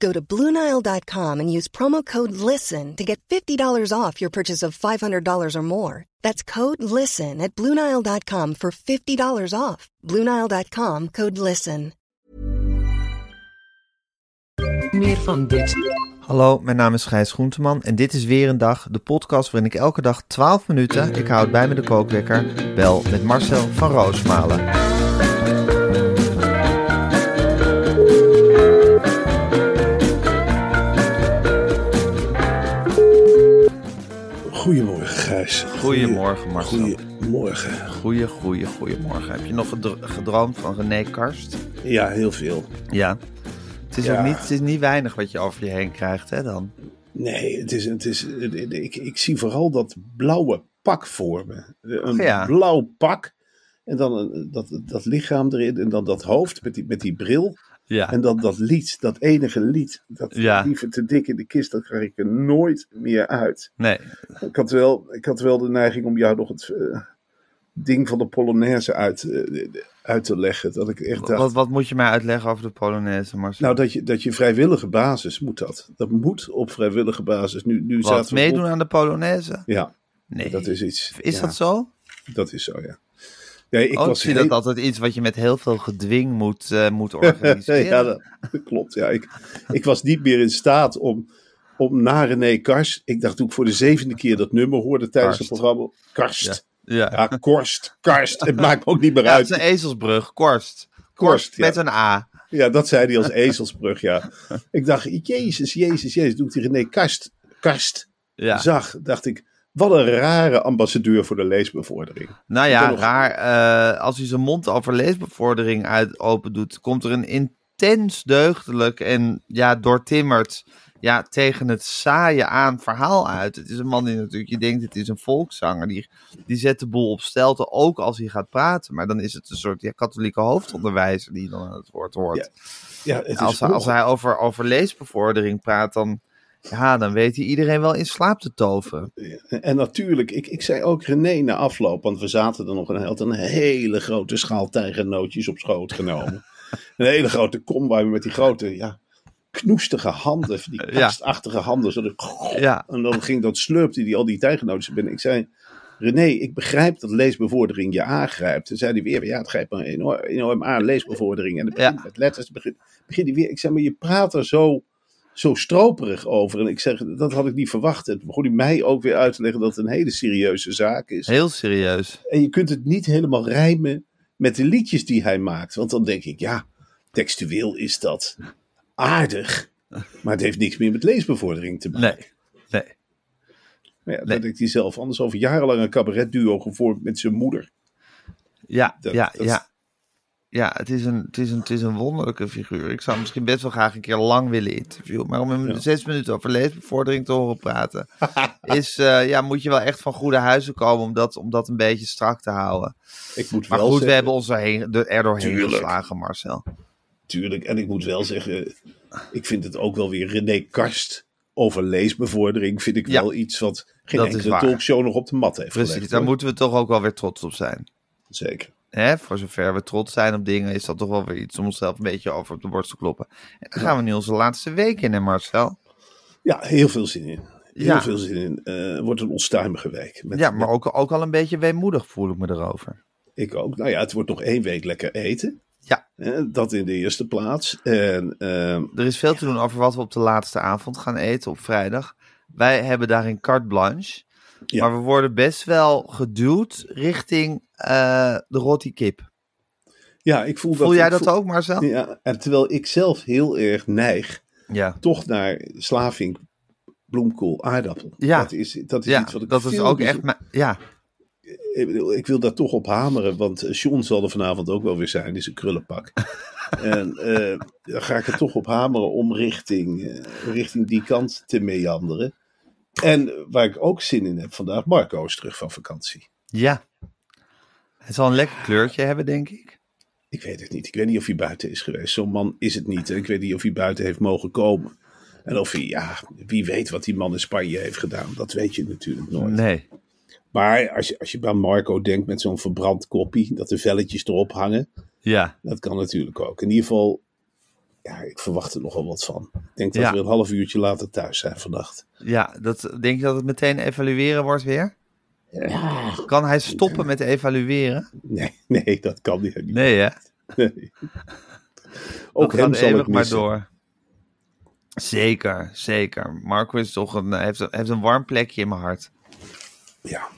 Go to BlueNile.com and use promo code LISTEN to get $50 off your purchase of $500 or more. That's code LISTEN at BlueNile.com for $50 off. BlueNile.com code LISTEN. Meer van dit. Hallo, mijn naam is Gijs Groenteman en dit is weer een dag, de podcast waarin ik elke dag 12 minuten, ik houd bij me de kookwekker, bel met Marcel van Roosmalen. Goedemorgen, Gijs. Goedemorgen Marcel. Goedemorgen. Goeie, goeie, goedemorgen. Heb je nog gedro- gedroomd van René Karst? Ja, heel veel. Ja. Het is Ja. ook niet, het is niet weinig wat je over je heen krijgt, hè dan? Nee, het is, het is, ik, ik zie vooral dat blauwe pak voor me. Een Oh ja. blauw pak. En dan een, dat, dat lichaam erin. En dan dat hoofd met die, met die bril. Ja. En dan dat lied, dat enige lied. Dat Ja. liever te dik in de kist, dat krijg ik er nooit meer uit. Nee. Ik had wel, ik had wel de neiging om jou nog het eh, ding van de Polonaise uit, eh, uit te leggen. Dat ik echt dacht, Wat, wat moet je mij uitleggen over de Polonaise, Marcel? Nou, dat je, dat je vrijwillige basis moet dat. Dat moet op vrijwillige basis. Nu, nu wat, zaten we meedoen op- aan de Polonaise? Ja, Nee. dat is iets. Is ja, dat zo? Dat is zo, ja. Nee, ik oh, was zie heel- dat altijd iets wat je met heel veel gedwing moet, eh, moet organiseren. ja, dat, dat klopt. Ja, ik, ik was niet meer in staat om, om na René Kars. Ik dacht toen ik voor de zevende keer dat nummer hoorde tijdens Karst. het programma. Karst. Ja. Ja, Korst. Karst. Het maakt me ook niet meer Ja, het is uit. een ezelsbrug, korst. Korst. Met een A. Ja, dat zei hij als ezelsbrug, ja. Ik dacht, jezus, jezus, jezus. Toen ik die René Karst, Karst Ja. zag, dacht ik, wat een rare ambassadeur voor de leesbevordering. Nou ja, nog- raar. eh, als hij zijn mond over leesbevordering uit open doet, komt er een intens deugdelijk en ja, doortimmerd ja, tegen het saaie aan verhaal uit. Het is een man die natuurlijk, je denkt, het is een volkszanger. Die, die zet de boel op stelte, ook als hij gaat praten. Maar dan is het een soort ja, katholieke hoofdonderwijzer die dan aan het woord hoort. Ja, Ja, het is als, hij- als hij over, over leesbevordering praat, dan, ja, dan weet hij iedereen wel in slaap te toveren. En natuurlijk, ik, ik zei ook René na afloop, want we zaten er nog en hij had een hele grote schaal tijgernootjes op schoot genomen. een hele grote kom waar we met die grote, ja, knoestige handen, die kastachtige handen. Zo Ja. En dan ging dat sleupte die al die tijgernootjes binnen. Ik zei, René, ik begrijp dat leesbevordering je aangrijpt. Toen zei hij weer, ja, het grijpt me enorm, enorm aan, leesbevordering. En het begint Ja. met letters, begint begin hij weer. Ik zei, maar je praat er zo, zo stroperig over. En ik zeg, dat had ik niet verwacht. En toen begon hij mij ook weer uit te leggen dat het een hele serieuze zaak is. Heel serieus. En je kunt het niet helemaal rijmen met de liedjes die hij maakt. Want dan denk ik, ja, textueel is dat aardig. Maar het heeft niks meer met leesbevordering te maken. Nee, nee. Maar ja, Nee. dat hij zelf anders over jarenlang een cabaretduo gevormd met zijn moeder. Ja, Dat- ja, dat- ja. Ja, het is, een, het, is een, het is een wonderlijke figuur. Ik zou hem misschien best wel graag een keer lang willen interviewen. Maar om hem Ja. zes minuten over leesbevordering te horen praten... is, eh, ja, moet je wel echt van goede huizen komen om dat, om dat een beetje strak te houden. Ik moet Maar wel goed, we hebben ons erheen, de, er doorheen Tuurlijk. geslagen, Marcel. Tuurlijk, en ik moet wel zeggen, ik vind het ook wel weer René Karst over leesbevordering. Vind ik Ja, wel iets wat geen dat is enkele talkshow nog op de mat heeft Precies, gelegd. daar hoor. moeten we toch ook wel weer trots op zijn. Zeker. Hè? Voor zover we trots zijn op dingen, is dat toch wel weer iets om onszelf een beetje over op de borst te kloppen. En dan gaan we nu onze laatste week in, hè Marcel? Ja, heel veel zin in. Heel Ja. veel zin in. Eh, wordt een onstuimige week. Met, Ja, maar ook, ook al een beetje weemoedig voel ik me erover. Ik ook. Nou ja, het wordt nog één week lekker eten. Ja. Dat in de eerste plaats. En ehm, Er is veel te doen over wat we op de laatste avond gaan eten op vrijdag. Wij hebben daarin carte blanche. Ja. Maar we worden best wel geduwd richting eh, de rotti kip. Ja, ik voel dat. Voel jij ik dat voel- ook, Marcel? Ja, en terwijl ik zelf heel erg neig Ja. toch naar Slavink bloemkool aardappel. Ja. Dat is, dat is Ja, iets wat ik dat is ook echt... Ja, Ik, bedoel, ik wil daar toch op hameren, want eh, John zal er vanavond ook wel weer zijn, is een krullenpak. en eh ga ik er toch op hameren om richting, eh, richting die kant te meanderen. En waar ik ook zin in heb vandaag, Marco is terug van vakantie. ja. Het zal een lekker kleurtje hebben, denk ik. Ik weet het niet. Ik weet niet of hij buiten is geweest. Zo'n man is het niet. hè. Ik weet niet of hij buiten heeft mogen komen. En of hij, ja, wie weet wat die man in Spanje heeft gedaan. Dat weet je natuurlijk nooit. Nee. Maar als je, als je bij Marco denkt met zo'n verbrand koppie, dat de velletjes erop hangen. Ja. Dat kan natuurlijk ook. In ieder geval, ja, ik verwacht er nogal wat van. Ik denk dat Ja. we een half uurtje later thuis zijn vannacht. Ja, dat, denk je dat het meteen evalueren wordt weer? Ja. Kan hij stoppen met evalueren? Nee, nee, dat kan niet. Nee, hè? Nee. Ook dat hem zal ik maar door. Zeker, zeker. Marco is toch een, heeft, heeft een warm plekje in mijn hart. Ja.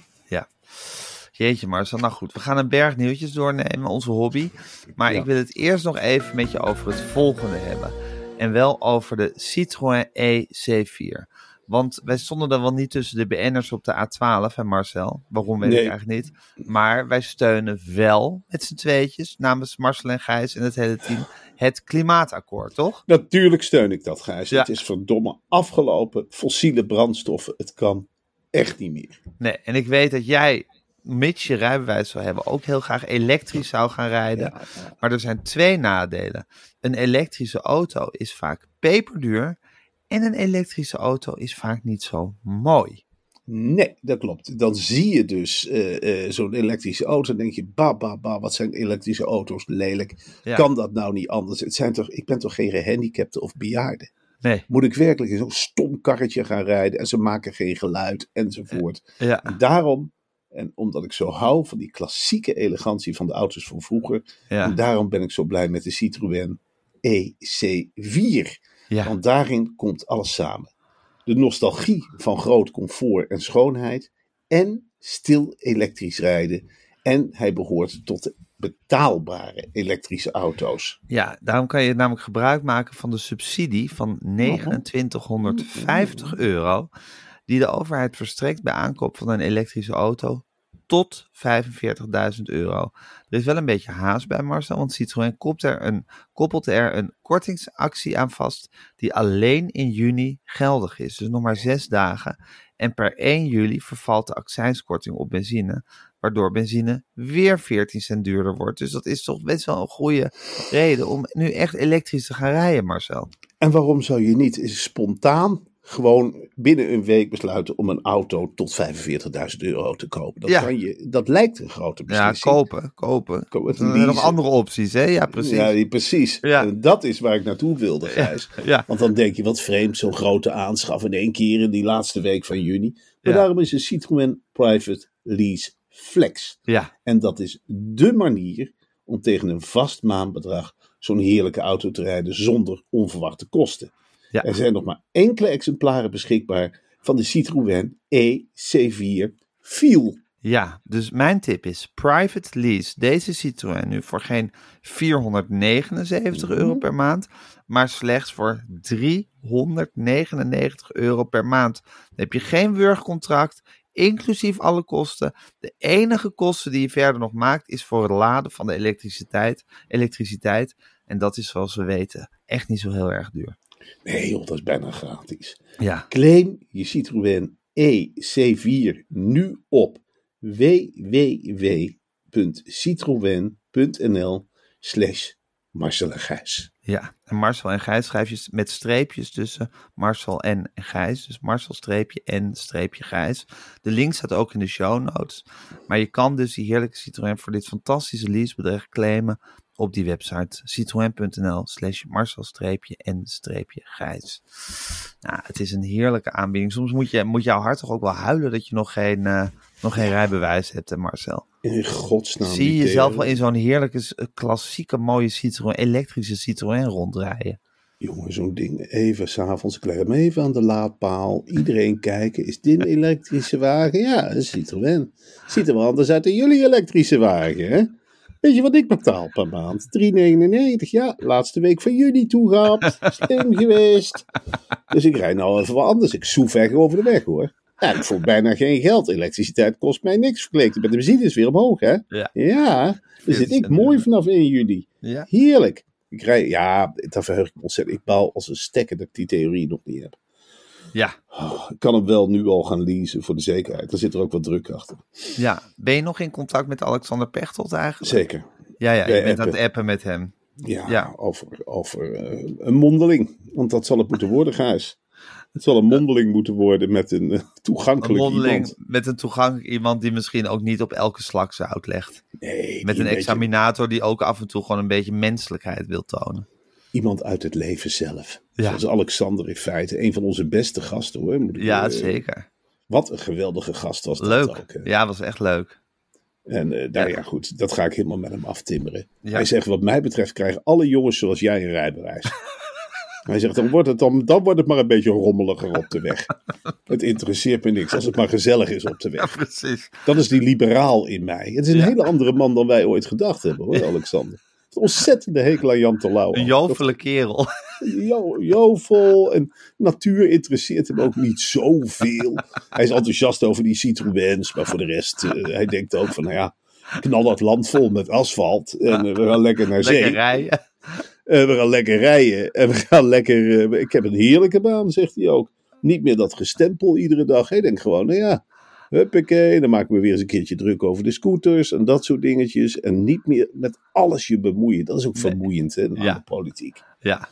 Jeetje, Marcel. Nou goed, we gaan een berg nieuwtjes doornemen, onze hobby. Maar Ja. ik wil het eerst nog even met je over het volgende hebben. En wel over de Citroën EC4. Want wij stonden dan wel niet tussen de BN'ers op de A12, hè Marcel? Waarom weet Nee. ik eigenlijk niet. Maar wij steunen wel met z'n tweetjes, namens Marcel en Gijs en het hele team, het klimaatakkoord, toch? Natuurlijk steun ik dat, Gijs. Ja. Het is verdomme afgelopen. Fossiele brandstoffen, het kan echt niet meer. Nee, en ik weet dat jij, mits je rijbewijs zou hebben, ook heel graag elektrisch zou gaan rijden. Maar er zijn twee nadelen. Een elektrische auto is vaak peperduur en een elektrische auto is vaak niet zo mooi. Nee, dat klopt. Dan zie je dus eh, eh, zo'n elektrische auto. Dan denk je, ba, ba, ba, wat zijn elektrische auto's lelijk. Ja. Kan dat nou niet anders? Het zijn toch, ik ben toch geen gehandicapte of bejaarde? Nee, Moet ik werkelijk in zo'n stom karretje gaan rijden en ze maken geen geluid enzovoort. ja, En daarom, en omdat ik zo hou van die klassieke elegantie van de auto's van vroeger, en daarom ben ik zo blij met de Citroën EC4. ja, Want daarin komt alles samen. De nostalgie van groot comfort en schoonheid. En stil elektrisch rijden. En hij behoort tot de betaalbare elektrische auto's. ja. Daarom kan je namelijk gebruik maken van de subsidie van 2950 euro die de overheid verstrekt bij aankoop van een elektrische auto tot 45.000 euro. Er is wel een beetje haast bij Marcel, want Citroën koppelt er, een, koppelt er een kortingsactie aan vast die alleen in juni geldig is. Dus nog maar zes dagen. En per 1 juli vervalt de accijnskorting op benzine, waardoor benzine weer 14 cent duurder wordt. Dus dat is toch best wel een goede reden om nu echt elektrisch te gaan rijden, Marcel. En waarom zou je niet spontaan gewoon binnen een week besluiten om een auto tot 45.000 euro te kopen? Dat, Ja. kan je, dat lijkt een grote Ja, beslissing. kopen, kopen. Koop het Er zijn nog andere opties, hè? Ja, precies. Ja, die- precies. Ja. En dat is waar ik naartoe wilde, Gijs. ja. Want dan denk je, wat vreemd, zo'n grote aanschaf in één keer in die laatste week van juni. Maar Ja. daarom is een Citroën Private Lease Flex. Ja, En dat is dé manier om tegen een vast maandbedrag zo'n heerlijke auto te rijden zonder onverwachte kosten. Ja. Er zijn nog maar enkele exemplaren beschikbaar van de Citroën EC4 Feel. ja, dus mijn tip is private lease deze Citroën nu voor geen 479 euro per maand, maar slechts voor 399 euro per maand. Dan heb je geen wurgcontract, inclusief alle kosten. De enige kosten die je verder nog maakt is voor het laden van de elektriciteit. elektriciteit. En dat is zoals we weten echt niet zo heel erg duur. Nee joh, dat is bijna gratis. Ja, Claim je Citroën EC4 nu op www.citroën.nl slash Marcel en Gijs. Ja, en Marcel en Gijs schrijf je met streepjes tussen Marcel en Gijs. Dus Marcel streepje en streepje Gijs. De link staat ook in de show notes. Maar je kan dus die heerlijke Citroën voor dit fantastische leasebedrijf claimen op die website citroën.nl slash Marcel streepje en streepje Gijs. Nou, het is een heerlijke aanbieding. Soms moet, je, moet jouw hart toch ook wel huilen dat je nog geen, eh, nog geen rijbewijs hebt, hè, Marcel. In godsnaam. Zie je jezelf wel in zo'n heerlijke, s- klassieke, mooie Citroën, elektrische Citroën rondrijden? Jongen, zo'n ding. Even s'avonds, ik leg hem even aan de laadpaal. Iedereen kijken. Is dit een elektrische wagen? Ja, een Citroën. Ziet er wel anders uit dan jullie elektrische wagen, hè? Weet je wat ik betaal per maand? 3,99. Ja, laatste week van juni toegehaald. Slim geweest. Dus ik rijd nou even wat anders. Ik soef echt over de weg, hoor. Ja, ik voel bijna geen geld. Elektriciteit kost mij niks vergeleken met de benzine is weer omhoog, hè? Ja. Ja, daar zit ik mooi vanaf 1 juli. Ja. Heerlijk. Ik rij, ja, daar verheug ik me ontzettend. Ik baal als een stekker dat ik die theorie nog niet heb. Ja. Oh, ik kan hem wel nu al gaan leasen voor de zekerheid. Er zit er ook wat druk achter. ja. Ben je nog in contact met Alexander Pechtold eigenlijk? Zeker. Ja, ja. Aan het appen. met hem. Ja, Ja. over, over eh, een mondeling. Want dat zal het moeten worden, Gijs. Het zal een mondeling moeten worden met een eh, Een toegankelijk mondeling iemand. met een toegankelijk iemand die misschien ook niet op elke slak zijn uitlegt. Nee, Met een beetje- examinator die ook af en toe gewoon een beetje menselijkheid wil tonen. Iemand uit het leven zelf. Ja. Zoals Alexander in feite. Een van onze beste gasten hoor. Moet ik, Ja, eh, zeker. Wat een geweldige gast was dat Leuk. ook. hè. Ja, was echt leuk. En eh nou Ja. ja, goed, dat ga ik helemaal met hem aftimmeren. Ja. Hij zegt, wat mij betreft krijgen alle jongens zoals jij een rijbewijs. Hij zegt, dan wordt, het dan, dan wordt het maar een beetje rommeliger op de weg. Het interesseert me niks, als het maar gezellig is op de Ja, weg. precies. Dat is die liberaal in mij. Het is een Ja. hele andere man dan wij ooit gedacht hebben, hoor, Alexander. Ontzettende hekel aan Jan Terlouw. Een jovele kerel. Jo, jovel en natuur interesseert hem ook niet zoveel. Hij is enthousiast over die Citroëns, maar voor de rest, eh, hij denkt ook van, nou ja, knal dat land vol met asfalt en we gaan lekker naar zee. Lekker rijden. We gaan lekker rijden en we gaan lekker, eh, ik heb een heerlijke baan, zegt hij ook. Niet meer dat gestempel iedere dag. Hij denkt gewoon, nou ja, huppakee, dan maken we weer eens een keertje druk over de scooters en dat soort dingetjes. En niet meer met alles je bemoeien. Dat is ook vermoeiend, hè, na Ja. de politiek. Ja.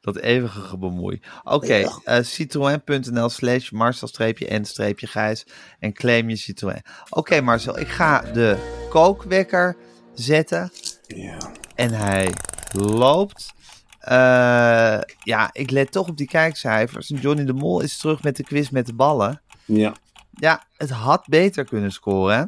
Dat eeuwige gebemoei. Oké, Ja. eh, citroën.nl slash marcel-n-gijs en claim je Citroën. Oké Marcel, ik ga de kookwekker zetten Ja. en hij loopt. Eh, ja, ik let toch op die kijkcijfers. Johnny de Mol is terug met de quiz met de ballen. Ja. Ja, het had beter kunnen scoren. hè?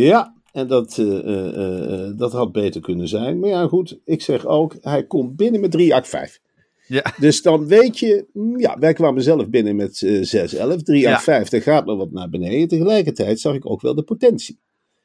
Ja, en dat, eh, eh, eh, dat had beter kunnen zijn. Maar ja, goed, ik zeg ook, hij komt binnen met 3 8 5. Ja, Dus dan weet je, mm, ja, wij kwamen zelf binnen met eh 6 11. 3 Ja. 8 5, er gaat nog wat naar beneden. Tegelijkertijd zag ik ook wel de potentie.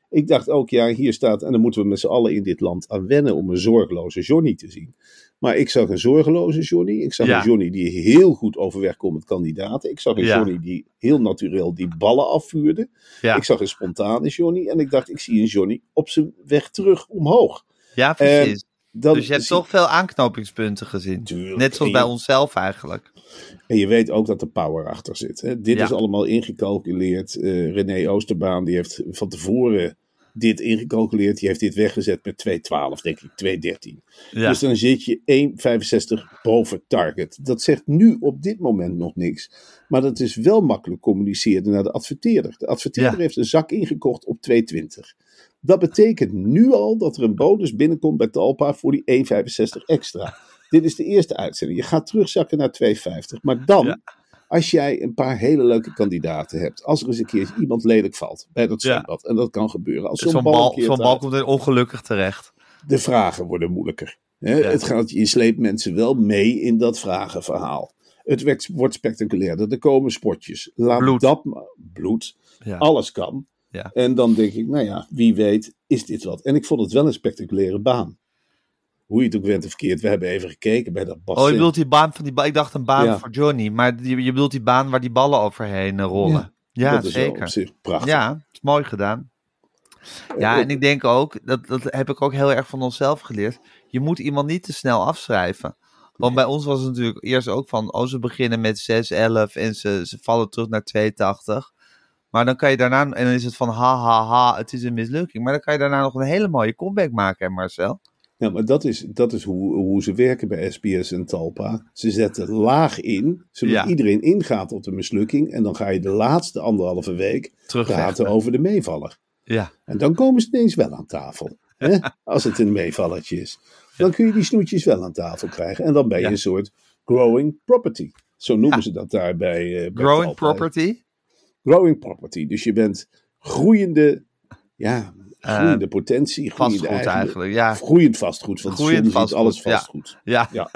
Ik dacht ook, ja, hier staat, en dan moeten we met z'n allen in dit land aan wennen om een zorgeloze Johnny te zien. Maar ik zag een zorgeloze Johnny. Ik zag Ja. een Johnny die heel goed overweg komt met kandidaten. Ik zag een Ja. Johnny die heel natuurlijk die ballen afvuurde. ja. Ik zag een spontane Johnny en ik dacht, ik zie een Johnny op zijn weg terug omhoog. ja precies. Dan dus je hebt zie- toch veel aanknopingspunten gezien. Tuurlijk. Net zoals bij onszelf eigenlijk. En je weet ook dat er power achter zit. Hè? Dit Ja. is allemaal ingecalculeerd. Eh, René Oosterbaan die heeft van tevoren dit ingecalculeerd. Die heeft dit weggezet met 2,12, denk ik, 2,13. Ja. Dus dan zit je 1,65 boven target. Dat zegt nu op dit moment nog niks. Maar dat is wel makkelijk communiceren naar de adverteerder. De adverteerder Ja. heeft een zak ingekocht op 2,20. Dat betekent nu al dat er een bonus binnenkomt bij Talpa voor die 1,65 extra. Dit is de eerste uitzending. Je gaat terugzakken naar 2,50. Maar dan, Ja. Als jij een paar hele leuke kandidaten hebt. Als er eens een keer iemand lelijk valt bij dat Ja. zwembad. En dat kan gebeuren. Als zo'n bal, het bal komt er ongelukkig terecht. de vragen worden moeilijker. Hè? Ja. Het gaat, je sleept mensen wel mee in dat vragenverhaal. Het wordt spectaculairder. Er komen spotjes. Laat Bloed. dat maar. Bloed. Ja. Alles kan. Ja. En dan denk ik, nou ja, wie weet, is dit wat? En ik vond het wel een spectaculaire baan. Hoe je het ook went of verkeerd. We hebben even gekeken bij dat. Oh, je bedoelt die baan van die Ik dacht een baan Ja. voor Johnny. Maar die, je bedoelt die baan waar die ballen overheen eh, rollen. Ja, dat is wel zeker. op prachtig. Ja, het is mooi gedaan. Ja, en ik denk ook, dat, dat heb ik ook heel erg van onszelf geleerd. Je moet iemand niet te snel afschrijven. Want bij ons was het natuurlijk eerst ook van, oh, ze beginnen met 6, 11 en ze, ze vallen terug naar 82. Maar dan kan je daarna, en dan is het van, ha, ha, ha, het is een mislukking. Maar dan kan je daarna nog een hele mooie comeback maken, hè Marcel? Ja, maar dat is, dat is hoe, hoe ze werken bij SBS en Talpa. Ze zetten laag in, zodat Ja. iedereen ingaat op de mislukking. En dan ga je de laatste anderhalve week praten over de meevaller. Ja, En dan komen ze ineens wel aan tafel. Hè? Als het een meevallertje is. Dan kun je die snoetjes wel aan tafel krijgen. En dan ben je Ja. een soort growing property. Zo noemen ze dat daar bij, eh, bij growing Talpa. property. Growing property. Dus je bent groeiende, ja, Groeiende potentie, groeiende vastgoed eigenlijk. Ja, Groeiend vastgoed, want Groeiend vastgoed, alles ja. vastgoed. ja. Ja.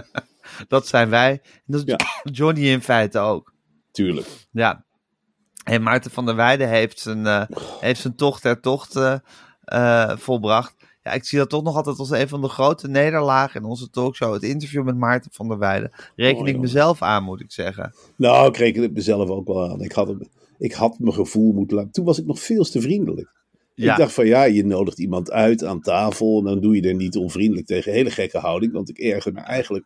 dat zijn wij. Dat is Ja. Johnny in feite ook. Tuurlijk. Ja. En Maarten van der Weijden heeft zijn, eh, heeft zijn tocht der tochten eh, volbracht. Ja, ik zie dat toch nog altijd als een van de grote nederlagen in onze talkshow. Het interview met Maarten van der Weijden. Reken Oh, ik mezelf aan, moet ik zeggen. Nou, ik reken het mezelf ook wel aan. Ik had, ik had mijn gevoel moeten laten. Toen was ik nog veel te vriendelijk. Ja. Ik dacht van ja, je nodigt iemand uit aan tafel en dan doe je er niet onvriendelijk tegen. Hele gekke houding, want ik erger me eigenlijk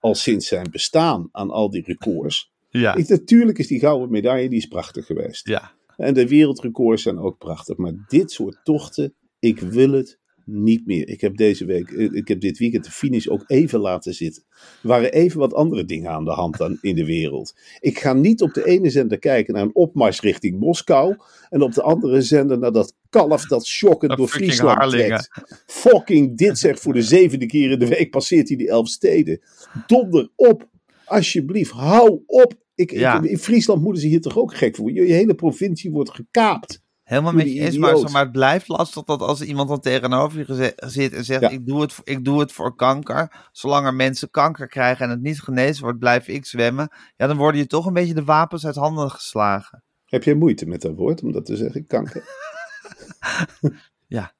al sinds zijn bestaan aan al die records. Ja. Ik, natuurlijk is die gouden medaille, die is prachtig geweest. Ja. En de wereldrecords zijn ook prachtig. Maar dit soort tochten, ik wil het niet meer. Ik heb deze week, eh, ik heb dit weekend de finish ook even laten zitten. Er waren even wat andere dingen aan de hand dan in de wereld. Ik ga niet op de ene zender kijken naar een opmars richting Moskou. En op de andere zender naar dat kalf dat shockend door Friesland Harlingen. trekt. Fucking dit zegt voor de zevende keer in de week passeert hij die elf steden. Donder op. Alsjeblieft, hou op. Ik, in Friesland moeten ze hier toch ook gek voor. Je, je hele provincie wordt gekaapt. Helemaal met je eens, maar, maar het blijft lastig dat als iemand dan tegenover je zit en zegt: Ja. ik, doe het, ik doe het voor kanker. Zolang er mensen kanker krijgen en het niet genezen wordt, blijf ik zwemmen. Ja, dan worden je toch een beetje de wapens uit handen geslagen. Heb jij moeite met dat woord, om dat te zeggen? Kanker. Ja.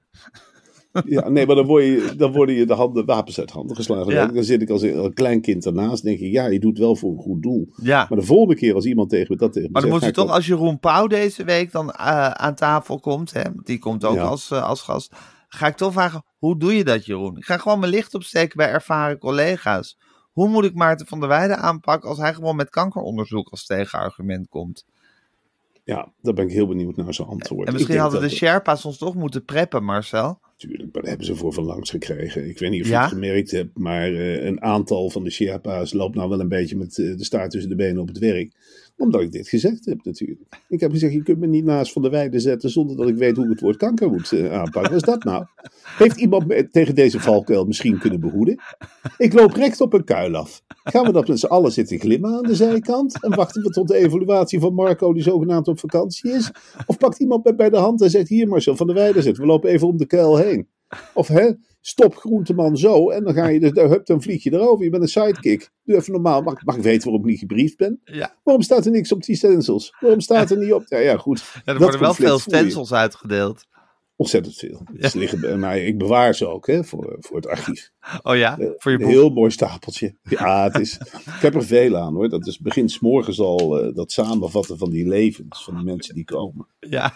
Ja, nee, maar dan, word je, dan worden je de handen, wapens uit handen geslagen. Ja. Dan zit ik als een, klein kind ernaast denk ik, ja, je doet wel voor een goed doel. Ja. Maar de volgende keer als iemand tegen me dat tegen me Maar dan moet je toch, als Jeroen Pauw deze week dan eh, aan tafel komt, hè, die komt ook Ja. als, eh, als gast, ga ik toch vragen, hoe doe je dat Jeroen? Ik ga gewoon mijn licht opsteken bij ervaren collega's. Hoe moet ik Maarten van der Weijden aanpakken als hij gewoon met kankeronderzoek als tegenargument komt? Ja, daar ben ik heel benieuwd naar zijn antwoord. En misschien hadden de Sherpa's ons toch moeten preppen, Marcel. Tuurlijk, maar daar hebben ze voor van langs gekregen. Ik weet niet of Ja? je het gemerkt hebt, maar eh, een aantal van de Sherpa's loopt nou wel een beetje met eh, de staart tussen de benen op het werk. Omdat ik dit gezegd heb natuurlijk. Ik heb gezegd, je kunt me niet naast Van der Weijden zetten zonder dat ik weet hoe ik het woord kanker moet eh, aanpakken. Wat is dat nou? Heeft iemand tegen deze valkuil misschien kunnen behoeden? Ik loop recht op een kuil af. Gaan we dat met z'n allen zitten glimmen aan de zijkant? En wachten we tot de evaluatie van Marco, die zogenaamd op vakantie is? Of pakt iemand me bij de hand en zegt: Hier, Marcel van der Weijden zit, we lopen even om de kuil heen? Of hè, stop groenteman zo en dan ga je, dus, hup, dan vlieg je erover. Je bent een sidekick. Doe even normaal. Mag, mag ik weten waarom ik niet gebriefd ben? Ja, Waarom staat er niks op die stencils? Waarom staat er niet op? Ja, ja goed. ja er worden wel veel stencils uitgedeeld. Ontzettend veel. Ze liggen bij mij. Ik bewaar ze ook hè, voor, voor het archief. Oh ja, voor je Een boek. heel mooi stapeltje. Ja, het is, ik heb er veel aan hoor. Dat is begint 's morgens al eh, dat samenvatten van die levens van die mensen die komen. Ja.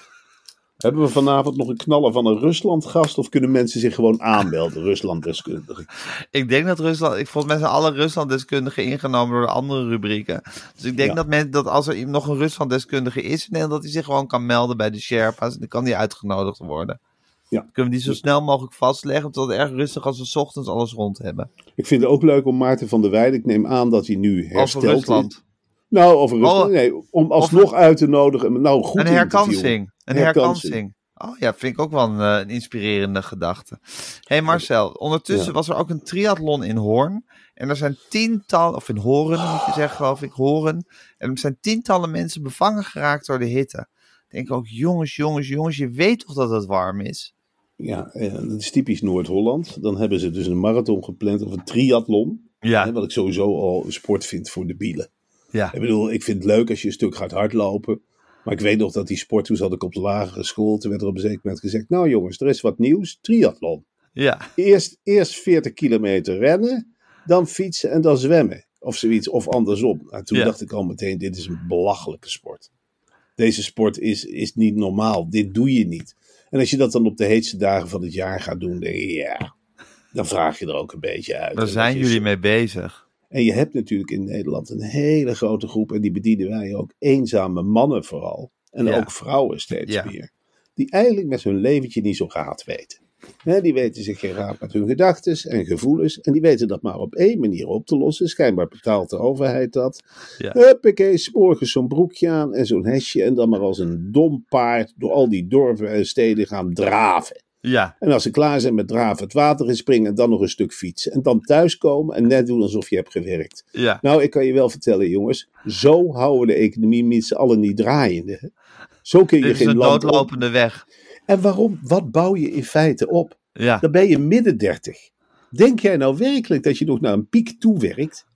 Hebben we vanavond nog een knaller van een Rusland-gast of kunnen mensen zich gewoon aanmelden, Rusland-deskundigen? Ik denk dat Rusland, ik mij zijn alle Rusland-deskundigen ingenomen door de andere rubrieken. Dus ik denk Ja. dat, men, dat als er nog een Rusland-deskundige is in Nederland, dat hij zich gewoon kan melden bij de Sherpa's. En dan kan die uitgenodigd worden. Ja. Dan kunnen we die zo snel mogelijk vastleggen, tot het erg rustig als we 's ochtends alles rond hebben. Ik vind het ook leuk om Maarten van der Weijden, ik neem aan dat hij nu Over herstelt. Nou, Rusland. Oh, nee, om alsnog uit te nodigen. Nou, goed Een herkansing. Een Herkansing. Oh ja, vind ik ook wel een, eh, een inspirerende gedachte. hey Marcel, ondertussen Ja. was er ook een triathlon in Hoorn. En er zijn tientallen, of in Horen moet je zeggen, geloof ik, Horen. En er zijn tientallen mensen bevangen geraakt door de hitte. Ik denk ook, jongens, jongens, jongens, je weet toch dat het warm is? Ja, eh, dat is typisch Noord-Holland. Dan hebben ze dus een marathon gepland of een triathlon. Hè, Ja, wat ik sowieso al een sport vind voor de bielen. Ja. Ik bedoel, ik vind het leuk als je een stuk gaat hardlopen. Maar ik weet nog dat die sport, toen zat ik op de lagere school. Toen werd er op een zeker moment gezegd, nou jongens, er is wat nieuws. Triathlon. Ja, Eerst, eerst 40 kilometer rennen, dan fietsen en dan zwemmen. Of zoiets, of andersom. En toen Ja. dacht ik al meteen, dit is een belachelijke sport. Deze sport is, is niet normaal. Dit doe je niet. En als je dat dan op de heetste dagen van het jaar gaat doen, denk je, ja, dan vraag je er ook een beetje uit. daar zijn jullie mee bezig. En je hebt natuurlijk in Nederland een hele grote groep, en die bedienen wij ook, eenzame mannen vooral. En Ja. ook vrouwen steeds Ja. meer. Die eigenlijk met hun leventje niet zo raad weten. Die weten zich geen raad met hun gedachten en gevoelens. En die weten dat maar op één manier op te lossen. Schijnbaar betaalt de overheid dat. Ja. Huppakee, morgens zo'n broekje aan en zo'n hesje. En dan maar als een dom paard door al die dorpen en steden gaan draven. Ja, En als ze klaar zijn met draven, het water in springen en dan nog een stuk fietsen. En dan thuiskomen en net doen alsof je hebt gewerkt. ja. Nou, ik kan je wel vertellen, jongens. Zo houden we de economie met z'n allen niet draaiende. Zo kun je geen een land op. doodlopende weg. En waarom? Wat bouw je in feite op? Ja. Dan ben je midden dertig. Denk jij nou werkelijk dat je nog naar een piek toewerkt?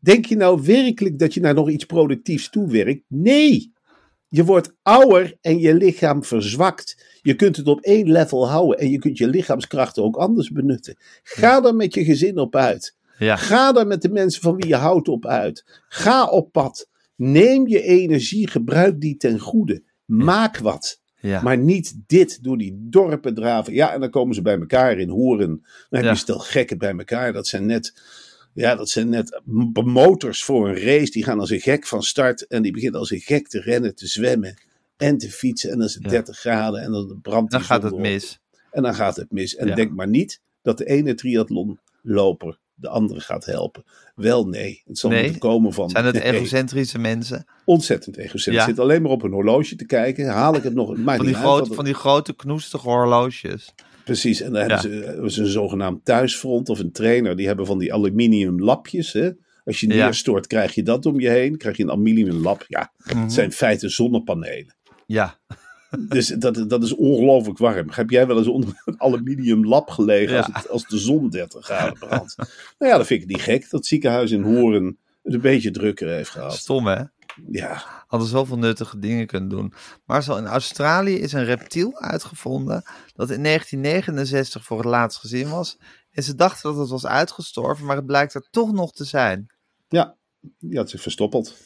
Denk je nou werkelijk dat je naar nog iets productiefs toewerkt? Nee. Je wordt ouder en je lichaam verzwakt. Je kunt het op één level houden en je kunt je lichaamskrachten ook anders benutten. Ga er met je gezin op uit. Ja. Ga daar met de mensen van wie je houdt op uit. Ga op pad. Neem je energie, gebruik die ten goede. Maak wat. Ja. Maar niet dit door die dorpen draven. Ja, en dan komen ze bij elkaar in Horen. Dan heb je Ja. stel gekken bij elkaar. Dat zijn net, ja, dat zijn net motors voor een race. Die gaan als een gek van start. En die beginnen als een gek te rennen, te zwemmen en te fietsen. En dan is het Ja. 30 graden en dan brandt Dan gaat het mis. En dan gaat het mis. En Ja. denk maar niet dat de ene triathlonloper de andere gaat helpen. Wel nee. Het zal Nee? moeten komen van... Zijn het Nee, egocentrische mensen? Ontzettend egocentrisch. Ja. Zit alleen maar op een horloge te kijken. Haal ik het nog... maakt Van die, grote, van die grote knoestige horloges. Precies, en dan Ja. hebben, ze, een zogenaamd thuisfront of een trainer. Die hebben van die aluminium lapjes. Hè? Als je neerstort, krijg je dat om je heen. Krijg je een aluminium lap. Ja, Mhm. het zijn in feite zonnepanelen. Ja. Dus dat, dat is ongelooflijk warm. Heb jij wel eens onder een aluminium lap gelegen als, het, als de zon 30 graden brandt? nou ja, dat vind ik niet gek. Dat ziekenhuis in Horen het een beetje drukker heeft gehad. Stom, hè? Ja, Hadden zoveel nuttige dingen kunnen doen. Maar zo in Australië is een reptiel uitgevonden. dat in 1969 voor het laatst gezien was. En ze dachten dat het was uitgestorven, maar het blijkt er toch nog te zijn. ja, die had zich verstoppeld.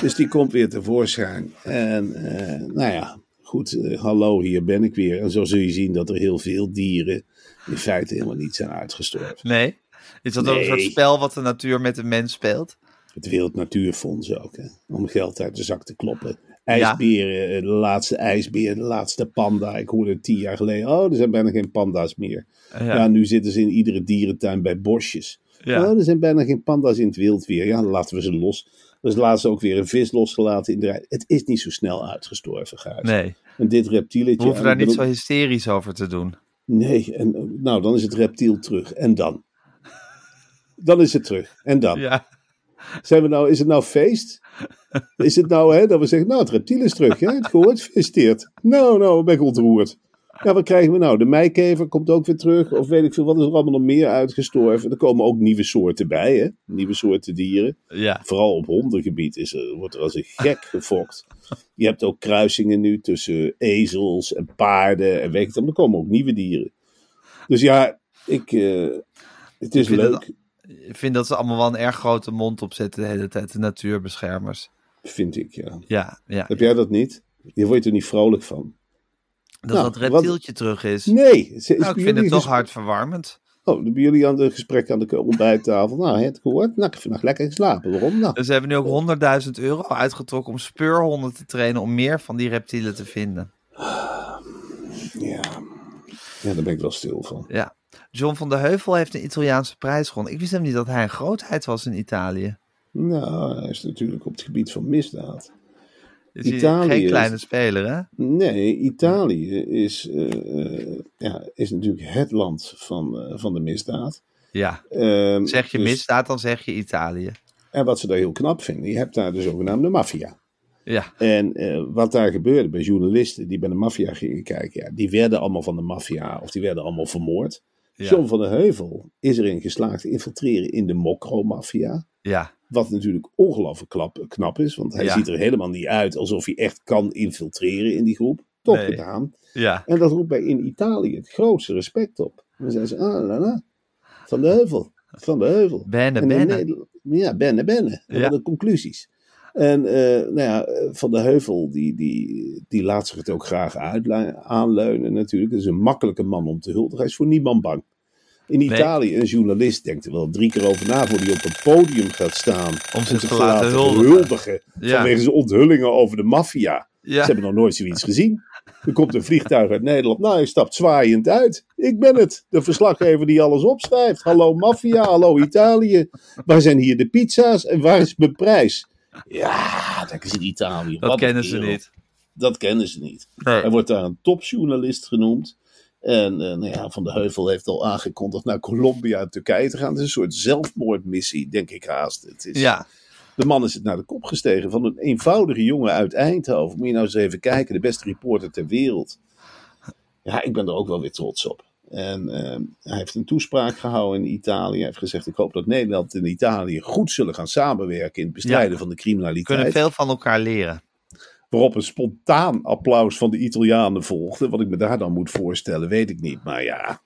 Dus die komt weer tevoorschijn. En eh, nou ja, goed, eh, hallo, hier ben ik weer. En zo zul je zien dat er heel veel dieren in feite helemaal niet zijn uitgestorven. Nee? Is dat ook een soort spel wat de natuur met de mens speelt? Het Wereld Natuurfonds ook, hè? om geld uit de zak te kloppen. IJsberen, eh, de laatste ijsbeer, de laatste panda. Ik hoorde tien jaar geleden, oh, er zijn bijna geen panda's meer. Ja, Ja. nu zitten ze in iedere dierentuin bij bosjes. Ja. Oh, er zijn bijna geen panda's in het wild weer. Ja, dan laten we ze los. Er is laatst ook weer een vis losgelaten in de rij. Het is niet zo snel uitgestorven, Gijs. Nee, En dit reptieletje... we hoeven en daar niet zo hysterisch over te doen. Nee, en, eh, nou, dan is het reptiel terug. En dan? Dan is het terug. En dan? Ja, Zijn we nou, is het nou feest? Is het nou hè, dat we zeggen, nou het reptiel is terug, hè? het gehoord, gefeliciteerd. Nou, nou, ben ik ontroerd. Ja, wat krijgen we nou? De meikever komt ook weer terug, of weet ik veel, wat is er allemaal nog meer uitgestorven? Er komen ook nieuwe soorten bij, hè? nieuwe soorten dieren. ja. Vooral op hondengebied is er, wordt er als een gek gefokt. Je hebt ook kruisingen nu tussen ezels en paarden en weet ik. Er komen ook nieuwe dieren. Dus ja, ik, eh, het is het- leuk, Ik vind dat ze allemaal wel een erg grote mond opzetten de hele tijd, de natuurbeschermers. vind ik, ja. Ja, ja. Heb jij dat niet? Je wordt er niet vrolijk van. Dat Nou, dat wat- reptieltje terug is. Nee. Is, is Nou, ik vind het toch hartverwarmend. Oh, dan bij jullie aan de gesprek aan de ontbijttafel. Nou, het gehoord. Nou, ik heb vannacht lekker geslapen. Waarom? Nou, Dus ze hebben nu ook 100.000 euro uitgetrokken om speurhonden te trainen om meer van die reptielen te vinden. ja. Ja, daar ben ik wel stil van. Ja. John van der Heuvel heeft een Italiaanse prijs gewonnen. Ik wist hem niet dat hij een grootheid was in Italië. Nou, hij is natuurlijk op het gebied van misdaad. Is hij Italië geen is- kleine speler, hè? Nee, Italië is, eh, eh, ja, is natuurlijk het land van, eh, van de misdaad. Ja. Ehm, Zeg je dus- misdaad, dan zeg je Italië. En wat ze daar heel knap vinden, je hebt daar de zogenaamde maffia. Ja. En wat daar gebeurde bij journalisten die bij de maffia gingen kijken, ja, die werden allemaal van de maffia of die werden allemaal vermoord. John van der Heuvel is erin geslaagd te infiltreren in de Mokro-maffia. Ja. Wat natuurlijk ongelooflijk klap- knap is, want hij Ja. ziet er helemaal niet uit alsof hij echt kan infiltreren in die groep. Nee. gedaan. Ja. En dat roept bij in Italië het grootste respect op. Dan zeggen ze, ah, la, la, Van de Heuvel, Van de Heuvel. Benne, En benne. Ja, benne, benne. En Ja. de conclusies. En eh, nou ja, eh, Van de Heuvel, die, die, die laat zich het ook graag aanleunen natuurlijk. Dat is een makkelijke man om te huldigen. Hij is voor niemand bang. In Italië, een journalist denkt er wel drie keer over na voor hij op een podium gaat staan. Om zich te laten huldigen. huldigen. Ja. Vanwege zijn onthullingen over de maffia. Ja. Ze hebben nog nooit zoiets gezien. Er komt een vliegtuig uit Nederland. Nou, hij stapt zwaaiend uit. Ik ben het. De verslaggever die alles opschrijft. Hallo maffia, hallo Italië. Waar zijn hier de pizza's en waar is mijn prijs? Ja, dat is in Italië. Dat Wat kennen ze wereld. niet. Dat kennen ze niet. Nee. Hij wordt daar een topjournalist genoemd. En eh, nou ja, Van de Heuvel heeft al aangekondigd naar Colombia en Turkije te gaan. Het is een soort zelfmoordmissie, denk ik haast. Het is, Ja. de man is het naar de kop gestegen van een eenvoudige jongen uit Eindhoven. Moet je nou eens even kijken, de beste reporter ter wereld. ja, ik ben er ook wel weer trots op. En ehm, hij heeft een toespraak gehouden in Italië. Hij heeft gezegd: Ik hoop dat Nederland en Italië goed zullen gaan samenwerken in het bestrijden Ja. van de We kunnen criminaliteit. veel van elkaar leren. Waarop een spontaan applaus van de Italianen volgde. Wat ik me daar dan moet voorstellen, weet ik niet. Maar ja,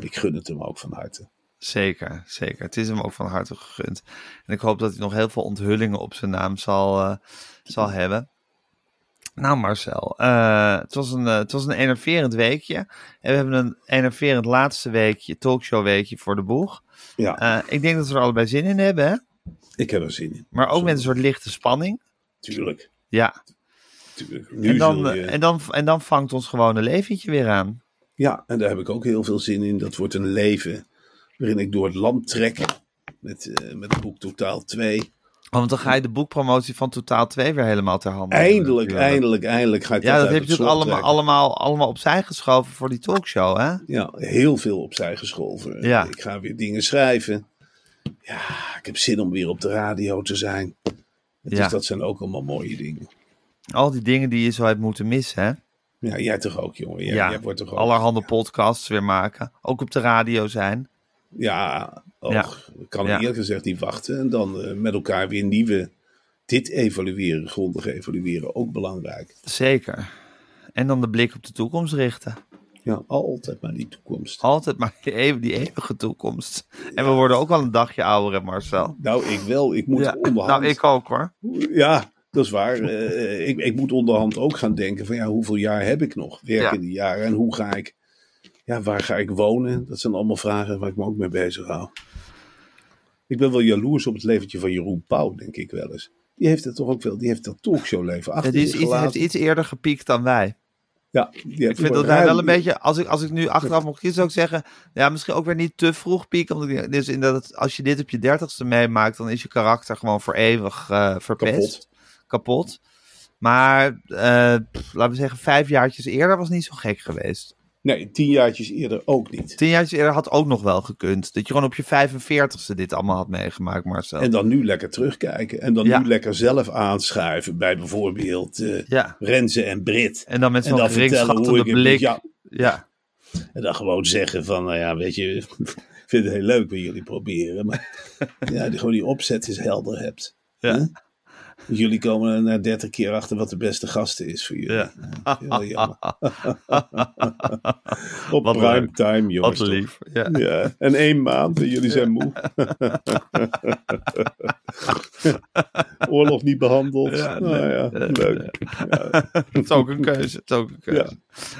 ik gun het hem ook van harte. Zeker, zeker. Het is hem ook van harte gegund. En ik hoop dat hij nog heel veel onthullingen op zijn naam zal, eh, zal hebben. Nou Marcel, eh, het, was een, eh, het was een enerverend weekje. En we hebben een enerverend laatste weekje, talkshow weekje voor de boeg. Ja, Eh, ik denk dat we er allebei zin in hebben, hè? ik heb er zin in. maar ook Zo. met een soort lichte spanning. Tuurlijk, Ja, tuurlijk. Nu en dan, je- en, dan, en dan vangt ons gewone leventje weer aan. Ja, en daar heb ik ook heel veel zin in. Dat wordt een leven waarin ik door het land trek. Met, met het boek Totaal 2. Want dan ga je de boekpromotie van Totaal 2 weer helemaal ter hand nemen Eindelijk, eindelijk, eindelijk ga ik Ja, dat heb je natuurlijk allemaal, allemaal, allemaal opzij geschoven voor die talkshow, hè? Ja, heel veel opzij geschoven. Ja. Ik ga weer dingen schrijven. Ja, ik heb zin om weer op de radio te zijn. Dus Ja. dat zijn ook allemaal mooie dingen. Al die dingen die je zo hebt moeten missen, hè? Ja, jij toch ook, jongen. Jij, ja, jij wordt toch ook... allerhande podcasts weer maken. Ook op de radio zijn. Ja, och, Ja. ik kan Ja. eerlijk gezegd niet wachten. En dan eh, met elkaar weer nieuwe... Dit evalueren, grondig evalueren, ook belangrijk. Zeker. En dan de blik op de toekomst richten. Ja, altijd maar die toekomst. Altijd maar die, eeuw- die eeuwige toekomst. En we worden ook wel een dagje ouder, hè, Marcel? Nou, ik wel. Ik moet Ja. onderhand... Nou, ik ook hoor. Ja, dat is waar. Eh, ik, ik moet onderhand ook gaan denken van ja, hoeveel jaar heb ik nog? Werkende jaren. En hoe ga ik, ja, waar ga ik wonen? Dat zijn allemaal vragen waar ik me ook mee bezig hou. Ik ben wel jaloers op het leventje van Jeroen Pauw, denk ik wel eens. Die heeft het toch ook wel, die heeft dat talkshow-leven Ja, achter die is iets, heeft iets eerder gepiekt dan wij. Ja, die Ik vind dat wij wel een beetje, als ik, als ik nu achteraf mocht kiezen, zou ik zeggen, ja, misschien ook weer niet te vroeg pieken. Want ik, dus inderdaad, als je dit op je dertigste meemaakt, dan is je karakter gewoon voor eeuwig eh, verpest. Kapot. Maar, eh, pff, laten we zeggen, vijf jaartjes eerder was niet zo gek geweest. Nee, tien jaartjes eerder ook niet. Tien jaartjes eerder had ook nog wel gekund. Dat je gewoon op je 45ste dit allemaal had meegemaakt, Marcel. En dan nu lekker terugkijken. En dan Ja. nu lekker zelf aanschuiven bij bijvoorbeeld Ja, Renze en Brit. en dan met zo'n geringschattende blik. jou, Ja, En dan gewoon zeggen van, nou ja, weet je, ik vind het heel leuk wat jullie proberen. Maar ja, die, gewoon die opzet is helder hebt. ja. Huh? Jullie komen er na 30 keer achter wat de beste gasten is voor jullie. ja. Heel jammer. Op Wat prime leuk. time, jongens. Wat toch? lief. Ja. Ja, en één maand en jullie zijn moe. Oorlog niet behandeld. Ja, nou nee. ja, leuk. Het is ook een keuze. Het is ook een keuze.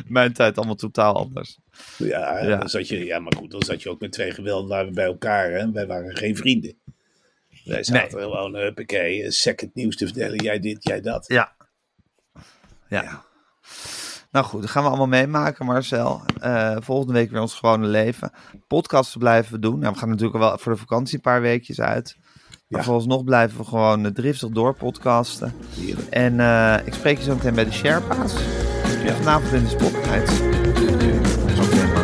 Mijn tijd allemaal totaal anders. Ja. Dan zat je, ja, maar goed, dan zat je ook met twee gewelddaden bij elkaar. Hè? Wij waren geen vrienden. Wij zaten gewoon, huppakee, eh, second nieuws te vertellen. Jij dit, jij dat. Ja. Ja. Nou goed, dat gaan we allemaal meemaken, Marcel. Eh, volgende week weer ons gewone leven. Podcasts blijven we doen. Nou, we gaan natuurlijk wel voor de vakantie een paar weekjes uit. Maar Ja. vooralsnog blijven we gewoon eh, driftig door podcasten. Heerlijk. En ik spreek je zo meteen bij de Sherpa's. Ja. Vanavond in de Spotlight. Oké.